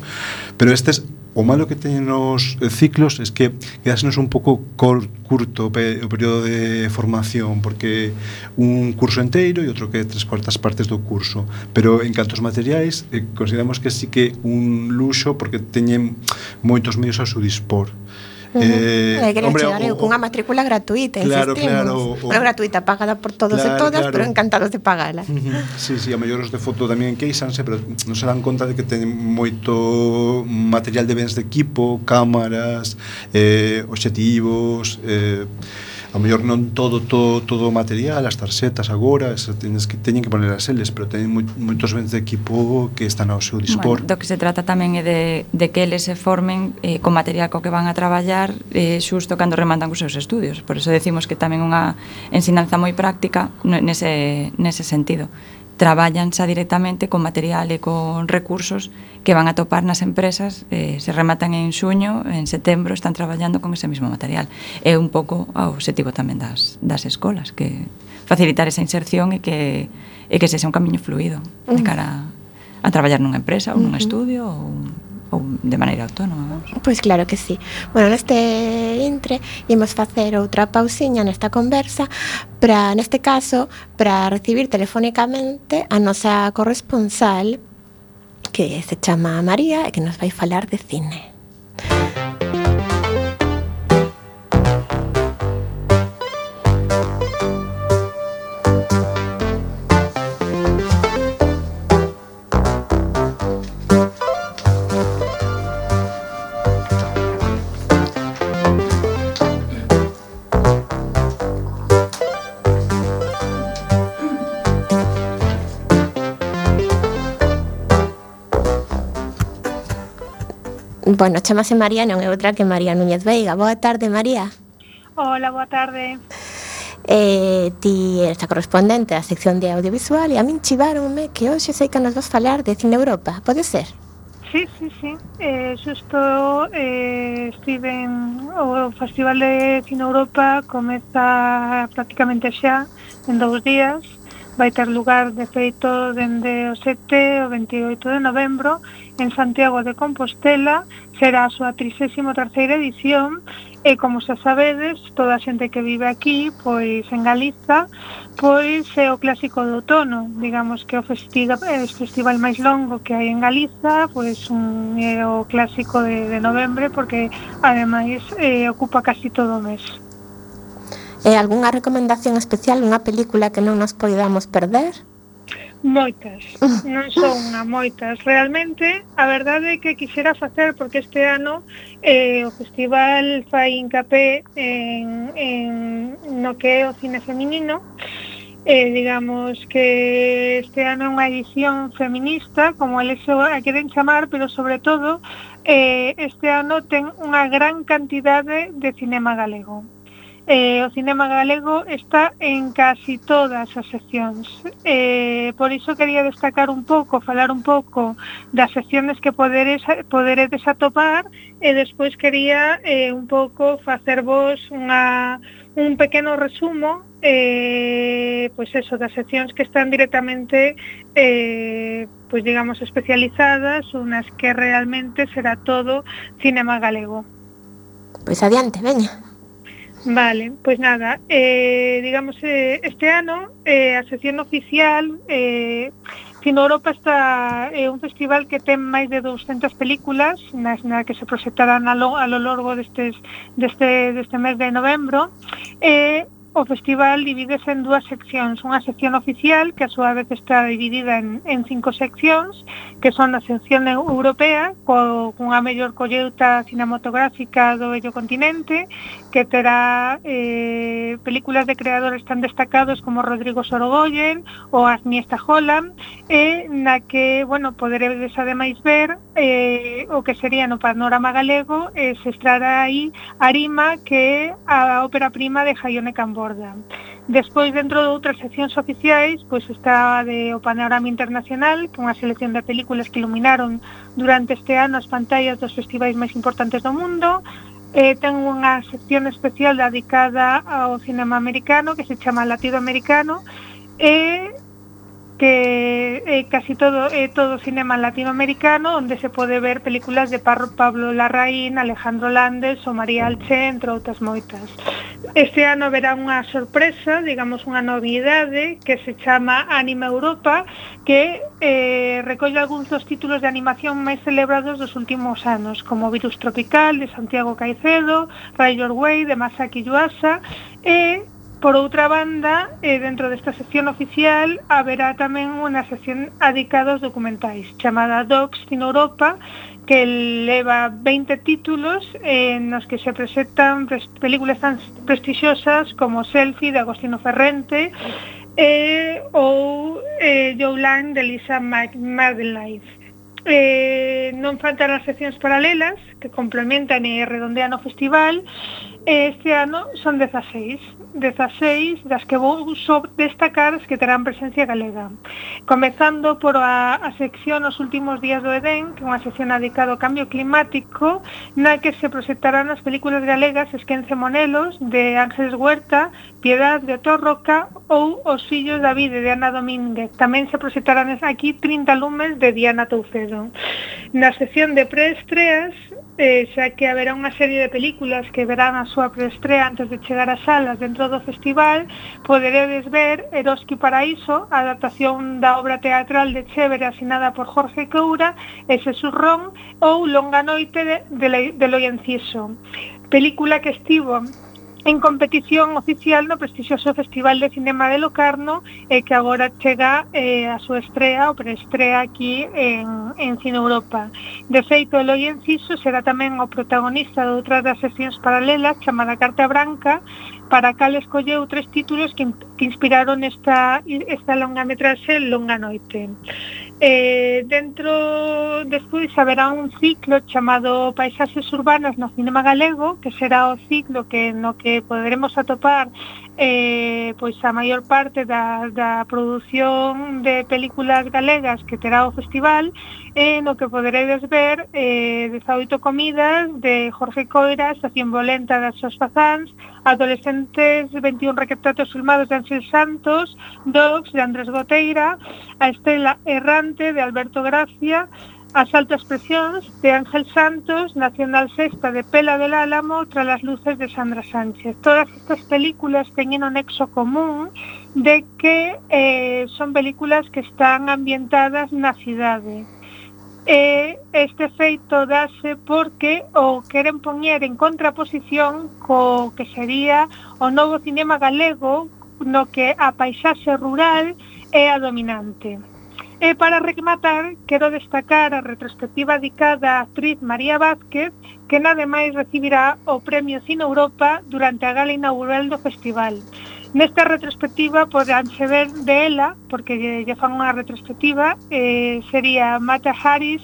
pero estes O malo que teñen os ciclos es que quedásenos un pouco curto o período de formación porque un curso enteiro e outro que tres cuartas partes do curso. Pero en cantos materiais eh, consideramos que sí que un luxo porque teñen moitos medios a su dispor. Uh -huh. eh, que hombre, chegar o, cunha matrícula gratuita, claro. Claro, o, bueno, gratuita, pagada por todos claro, e todas, claro. pero encantados de pagala. Uh -huh. Sí, sí, a mellor os de foto tamén queixanse, pero non se dan conta de que ten moito material de bens de equipo, cámaras, eh, obxectivos, eh, A mellor non todo, todo, todo o material, as tarxetas agora, teñes que, teñen que poner as eles, pero teñen moitos bens de equipo que están ao seu dispor. Bueno, do que se trata tamén é de, de que eles se formen eh, con material co que van a traballar eh, xusto cando remandan os seus estudios. Por eso decimos que tamén unha ensinanza moi práctica nese, nese sentido traballan xa directamente con material e con recursos que van a topar nas empresas, eh, se rematan en xuño, en setembro están traballando con ese mesmo material. É un pouco o objetivo tamén das, das escolas, que facilitar esa inserción e que, e que se sea un camiño fluido de cara a, a traballar nunha empresa ou nun estudio ou ou de maneira autónoma. Vamos. Pois claro que sí. Bueno, neste intre imos facer outra pausiña nesta conversa para, neste caso, para recibir telefónicamente a nosa corresponsal que se chama María e que nos vai falar de cine. Bueno, chamase María non é outra que María Núñez Veiga. Boa tarde, María. Hola, boa tarde. Eh, ti eres a correspondente da sección de audiovisual e a min chivaronme que hoxe sei que nos vas falar de Cine Europa. Pode ser? Sí, sí, sí. Eh, xusto eh, estive en, o Festival de Cine Europa comeza prácticamente xa en dous días. Vai ter lugar, de feito, dende o 7 ao 28 de novembro en Santiago de Compostela será a súa 33ª edición e como xa sabedes, toda a xente que vive aquí, pois en Galiza, pois é o clásico do outono, digamos que o festival, é o festival máis longo que hai en Galiza, pois un, é o clásico de, de novembro porque ademais eh, ocupa casi todo o mes. E algunha recomendación especial, unha película que non nos poidamos perder? Moitas, non son unha moitas. Realmente, a verdade é que quixera facer, porque este ano eh, o festival fai hincapié en, en no que é o cine feminino, eh, digamos que este ano é unha edición feminista, como eles a queren chamar, pero sobre todo eh, este ano ten unha gran cantidade de cinema galego. Eh, o cinema galego está en casi todas as seccións. Eh, por iso quería destacar un pouco, falar un pouco das secciones que poderes, poderedes atopar e despois quería eh, un pouco facervos unha, un pequeno resumo eh, pois eso, das seccións que están directamente eh, pois digamos especializadas unas que realmente será todo cinema galego. Pois adiante, veña. Vale, pois nada, eh, digamos, eh, este ano eh, a sección oficial eh, Cine Europa está é eh, un festival que ten máis de 200 películas nas, na que se proxectarán a lo, a lo largo destes, deste, deste mes de novembro e O festival divídese en dúas seccións, unha sección oficial que a súa vez está dividida en, en cinco seccións, que son a sección europea, co, cunha mellor colleuta cinematográfica do bello continente, que terá eh, películas de creadores tan destacados como Rodrigo Sorogoyen ou Agni Holland, e na que, bueno, poderedes ademais ver eh, o que sería no panorama galego, eh, se estará aí Arima, que é a ópera prima de Jaione Cambó abordan. Despois, dentro de outras seccións oficiais, pois está de o panorama internacional, con unha selección de películas que iluminaron durante este ano as pantallas dos festivais máis importantes do mundo, eh, ten unha sección especial dedicada ao cinema americano que se chama Latinoamericano e que é casi todo é todo cinema latinoamericano onde se pode ver películas de Pablo Larraín, Alejandro Landes ou María Alche, entre outras moitas. Este ano verá unha sorpresa, digamos unha novidade que se chama Anima Europa, que eh, recolle algúns dos títulos de animación máis celebrados dos últimos anos, como Virus Tropical, de Santiago Caicedo, Rayor Way, de Masaki Yuasa, e Por outra banda, eh, dentro desta sección oficial haberá tamén unha sección adicada aos documentais chamada Docs in Europa que leva 20 títulos eh, nos que se presentan películas tan prestixiosas como Selfie de Agostino Ferrente eh, ou eh, Jolene de Lisa Madelife. Eh, non faltan as seccións paralelas que complementan e redondean o festival. Este ano son 16 16 das que vou só destacar as que terán presencia galega. Comezando por a, a sección Os últimos días do Edén, que é unha sección dedicada ao cambio climático, na que se proxectarán as películas galegas Esquence Monelos, de Ángeles Huerta, Piedad de Torroca ou Os fillos da vida de Ana Domínguez. Tamén se proxectarán aquí 30 lumes de Diana Toucedo. Na sección de preestreas, eh, xa que haberá unha serie de películas que verán a súa preestrea antes de chegar ás salas dentro do festival, poderedes ver Eroski Paraíso, a adaptación da obra teatral de Chévere asinada por Jorge Coura e Jesús ou Longa Noite de, de, de Loienciso. Película que estivo en competición oficial no prestixioso Festival de Cinema de Locarno eh, que agora chega eh, a súa estrea ou preestrea aquí en, en Cine Europa. De feito, Eloi Enciso será tamén o protagonista de outras das sesións paralelas chamada Carta Branca para cal escolleu tres títulos que, que inspiraron esta, esta longa metraxe Longa Noite. Eh, dentro despois haberá un ciclo chamado Paisaxes Urbanas no Cinema Galego, que será o ciclo que no que poderemos atopar eh, pois a maior parte da, da produción de películas galegas que terá o festival, e eh, no que poderedes ver eh, 18 comidas de Jorge Coira, Estación Volenta das Sos Fazans, adolescentes 21 requetatos filmados de Ansel Santos, Dogs de Andrés Goteira, a Estela Errante de Alberto Gracia, As altas presións de Ángel Santos, Nacional Sexta de Pela del Álamo, Tras las luces de Sandra Sánchez. Todas estas películas teñen un nexo común de que eh, son películas que están ambientadas na cidade. E este feito dase porque o queren poñer en contraposición co que sería o novo cinema galego no que a paisaxe rural é a dominante. E para rematar, quero destacar a retrospectiva dedicada á actriz María Vázquez, que nademais recibirá o Premio Cine Europa durante a gala inaugural do festival. Nesta retrospectiva podanse ver de ela, porque lle, lle fan unha retrospectiva, eh, sería Mata Harris,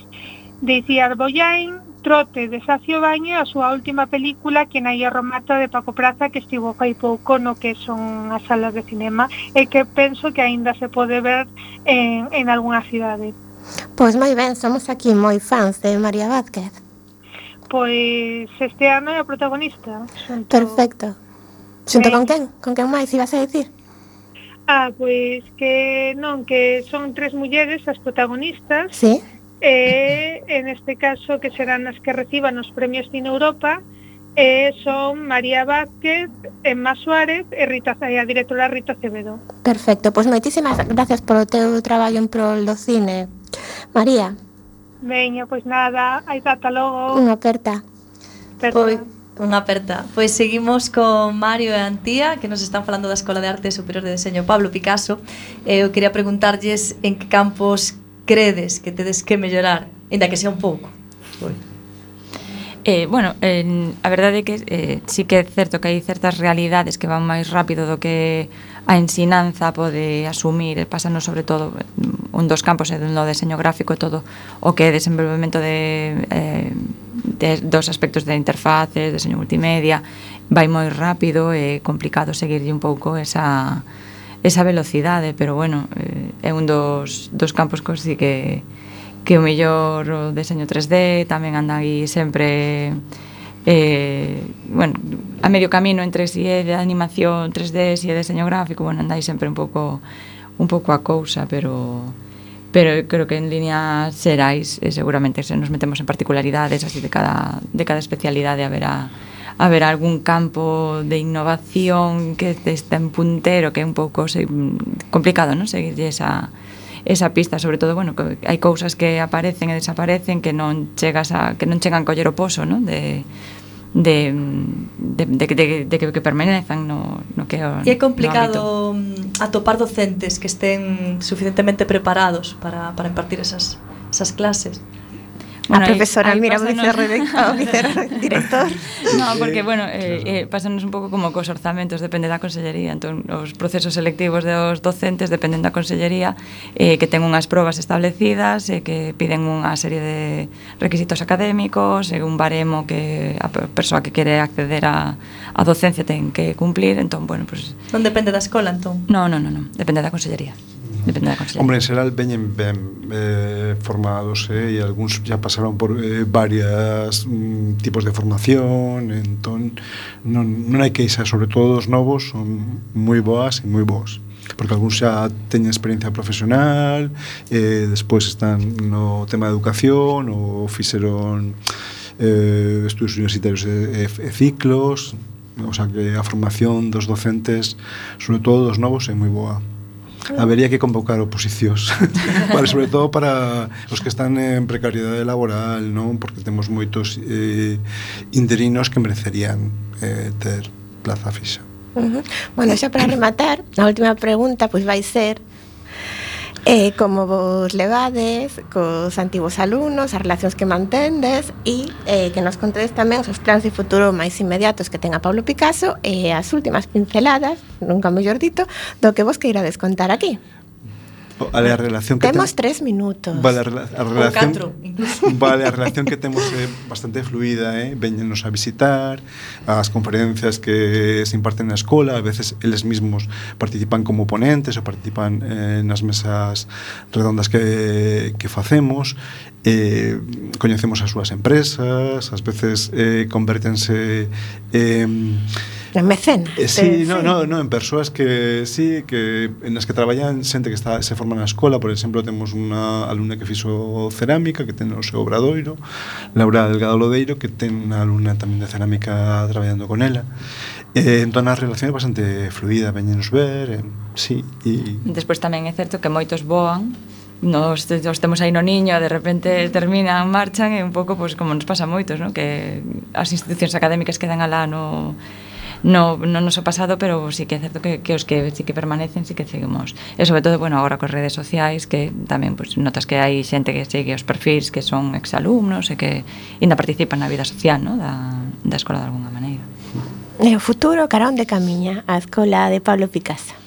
de Iciar Boyain, Trote de Sacio Baño a súa última película que na hierro mata de Paco Praza que estivo hai pouco no que son as salas de cinema e que penso que aínda se pode ver en, en algunha cidade. Pois moi ben, somos aquí moi fans de María Vázquez. Pois este ano é a protagonista. Xunto... Perfecto. Xunto con quen? Con quen máis ibas a dicir? Ah, pois que non, que son tres mulleres as protagonistas. Sí. Eh, en este caso que serán as que reciban os premios Cine Europa, eh, son María Vázquez, Emma Suárez e, Rita, e a directora Rita Acevedo. Perfecto, pois pues moitísimas gracias polo teu traballo en prol do cine. María. Veña, pois nada, aí ata logo. Unha aperta. Aperta. Pois, Unha aperta. Pois seguimos con Mario e Antía, que nos están falando da Escola de Arte Superior de Deseño Pablo Picasso. Eh, eu quería preguntarlles en que campos credes que tedes que mellorar, ainda que sea un pouco. Pois. Eh, bueno, eh, a verdade é que eh, sí que é certo que hai certas realidades que van máis rápido do que a ensinanza pode asumir eh, e pásanos sobre todo mm, un dos campos eh, é no deseño gráfico e todo o que é desenvolvemento de, eh, de dos aspectos de interfaces, deseño multimedia vai moi rápido e complicado seguirlle un pouco esa, esa velocidade pero bueno, eh, é un dos, dos campos que sí que que o mellor o deseño 3D tamén anda aí sempre eh, bueno, a medio camino entre si é de animación 3D, si é deseño gráfico, bueno, andai sempre un pouco un pouco a cousa, pero pero creo que en líneas xerais e seguramente se nos metemos en particularidades así de cada de cada especialidade haberá haberá algún campo de innovación que está en puntero, que é un pouco se, complicado, non? Seguir esa esa pista, sobre todo, bueno, que hai cousas que aparecen e desaparecen que non chegas a que non chegan a coller o poso, non? De de, de, de, de, de que, que permanezan no, no que o, E é complicado mm, atopar docentes que estén suficientemente preparados para, para impartir esas, esas clases? Bueno, a profesora, ahí, ahí mira, pásanos... (laughs) o director. no, porque, bueno, eh, eh, pásanos un pouco como cos orzamentos, depende da Consellería. Entón, os procesos selectivos dos docentes dependen da Consellería, eh, que ten unhas probas establecidas, eh, que piden unha serie de requisitos académicos, e eh, un baremo que a persoa que quere acceder a, a docencia ten que cumplir. Entón, bueno, pues... Non depende da escola, entón? Non, non, non, no, depende da Consellería. Depende da consellería. Hombre, en xeral veñen ben eh, formados eh, e algúns ya pasaron por eh, varias mm, tipos de formación, entón non, non hai que isa, sobre todo os novos son moi boas e moi boas porque algúns xa teñen experiencia profesional, eh, despois están no tema de educación ou fixeron eh, estudios universitarios eh, e, e, e ciclos, o sea que a formación dos docentes, sobre todo dos novos, é moi boa. Habería que convocar oposicións, (laughs) para, sobre todo para os que están en precariedade laboral, non? Porque temos moitos eh, interinos que merecerían eh, ter plaza fixa. Uh -huh. Bueno, xa para rematar, a última pregunta pois vai ser E como vos levades cos antigos alumnos, as relacións que mantendes e eh, que nos contedes tamén os plans de futuro máis inmediatos que ten a Pablo Picasso e as últimas pinceladas, nunca mellor dito, do que vos queirades contar aquí. Vale a relación que temos ten... tres minutos. Vale a, rela a relación. Catro, (laughs) vale a relación que temos é eh, bastante fluida, eh? Véñennos a visitar, as conferencias que se imparten na escola, a veces eles mismos participan como ponentes ou participan eh, nas mesas redondas que, que facemos eh, coñecemos as súas empresas, ás veces eh, convertense eh, en mecenas. Eh, sí, no, no, no, en persoas que sí, que en as que traballan xente que está se forma na escola, por exemplo, temos unha alumna que fixo cerámica, que ten o seu obradoiro, Laura Delgado Lodeiro, que ten unha alumna tamén de cerámica traballando con ela. Eh, entón a relación é bastante fluida, veñenos ver, eh, sí, e... Despois tamén é certo que moitos voan, nos, nos temos aí no niño, de repente terminan, marchan e un pouco pois, como nos pasa a moitos, no? que as institucións académicas quedan alá no, no, no noso pasado, pero sí que é certo que, que os que sí que permanecen, sí que seguimos. E sobre todo, bueno, agora cos redes sociais, que tamén pues, notas que hai xente que segue os perfis que son exalumnos e que ainda participan na vida social no? da, da escola de alguna maneira. E o futuro cara onde camiña a escola de Pablo Picasso?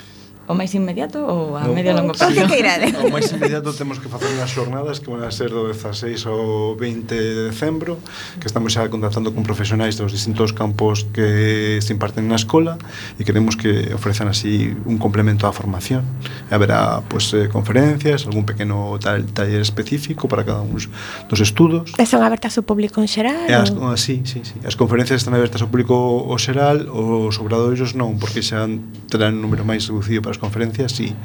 O máis inmediato ou a no, medio longo prazo? Que. O máis inmediato temos que facer unhas xornadas que van a ser do 16 ao 20 de decembro, que estamos xa contactando con profesionais dos distintos campos que se imparten na escola e queremos que ofrezan así un complemento á formación. E haberá pues, eh, conferencias, algún pequeno tal, taller específico para cada un dos estudos. E son abertas ao público en xeral? E as, ou... Ah, sí, sí, sí. As conferencias están abertas ao público o xeral, os obradoiros non, porque xa terán un número máis reducido para as conferencias e,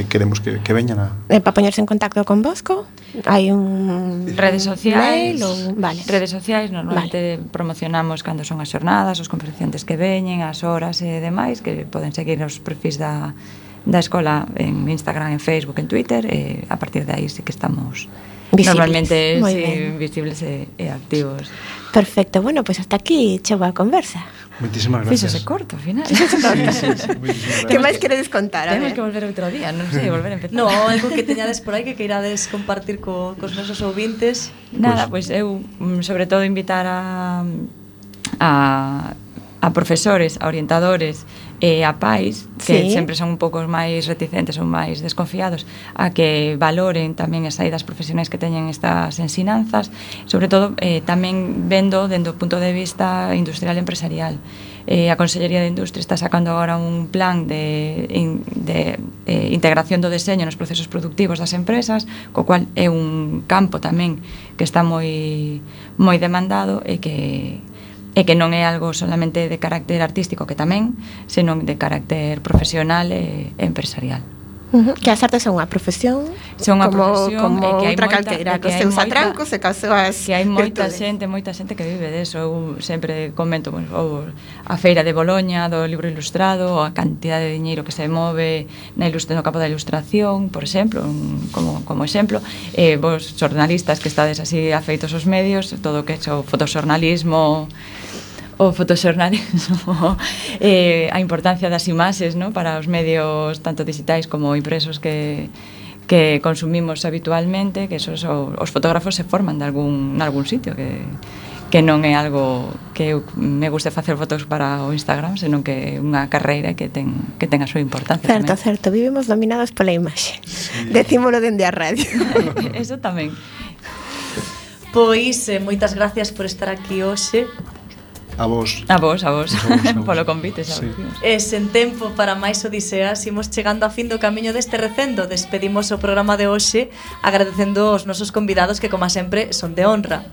e queremos que, que veñan a... Eh, para poñerse en contacto con Bosco, hai un... Redes sociais, ou... vale. redes sociais, normalmente vale. promocionamos cando son as xornadas, os conferenciantes que veñen, as horas e demais, que poden seguir os perfis da, da escola en Instagram, en Facebook, en Twitter, e a partir de aí sí que estamos Visibles. Normalmente sí, visibles e, e activos. Perfecto, bueno, pues hasta aquí chegou a conversa. Moitísimas gracias. Fíxose corto, ao final. Sí, sí, sí, que máis queredes contar? Temos que volver outro día, non sei, (laughs) volver a empezar. No, algo que teñades por aí que queirades compartir co, cos nosos ouvintes. Nada, pois pues, eu, mm, sobre todo, invitar a, a, a profesores, a orientadores, e a pais que sí. sempre son un pouco máis reticentes ou máis desconfiados a que valoren tamén as saídas profesionais que teñen estas ensinanzas sobre todo eh, tamén vendo dendo o punto de vista industrial e empresarial eh, a Consellería de Industria está sacando agora un plan de, in, de eh, integración do deseño nos procesos productivos das empresas, co cual é un campo tamén que está moi moi demandado e que e que non é algo solamente de carácter artístico que tamén, senón de carácter profesional e, e empresarial. Que as artes son unha profesión son unha como, profesión como e que hai outra moita, calqueira que cos seus moita, atrancos e cos seus que hai moita virtudes. xente, moita xente que vive deso eu sempre comento bueno, ou a feira de Boloña do libro ilustrado a cantidade de diñeiro que se move na ilustre, no campo da ilustración por exemplo, un, como, como exemplo eh, vos xornalistas que estades así afeitos aos medios todo o que é o fotoxornalismo o fotoxornalismo (laughs) eh, a importancia das imaxes no? para os medios tanto digitais como impresos que, que consumimos habitualmente que esos, os fotógrafos se forman de algún, algún sitio que, que non é algo que eu me guste facer fotos para o Instagram, senón que é unha carreira que ten, que ten a súa importancia. Certo, tamén. certo, vivimos dominados pola imaxe. Sí. Decímolo dende a radio. (laughs) Eso tamén. Pois, eh, moitas gracias por estar aquí hoxe A vos. A vos, a vos. A vos, a vos. (laughs) Polo convite, xa sí. E sen tempo para máis odiseas, imos chegando a fin do camiño deste recendo. Despedimos o programa de hoxe agradecendo aos nosos convidados que, como sempre, son de honra.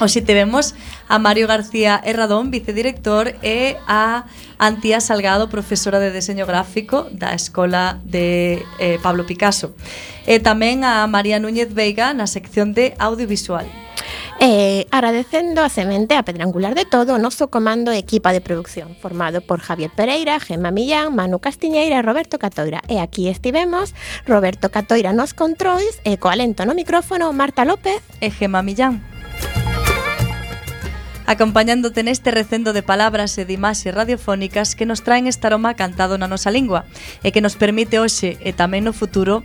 Hoxe tivemos a Mario García Herradón, vicedirector, e a Antía Salgado, profesora de deseño gráfico da Escola de eh, Pablo Picasso. E tamén a María Núñez Veiga na sección de audiovisual. Eh, e agradecendo a semente a pedra angular de todo o noso comando e equipa de producción, formado por Javier Pereira, Gemma Millán, Manu Castiñeira e Roberto Catoira. E aquí estivemos, Roberto Catoira nos controis e co alento no micrófono Marta López e Gemma Millán. Acompañándote neste recendo de palabras e de imaxes radiofónicas que nos traen este aroma cantado na nosa lingua e que nos permite hoxe e tamén no futuro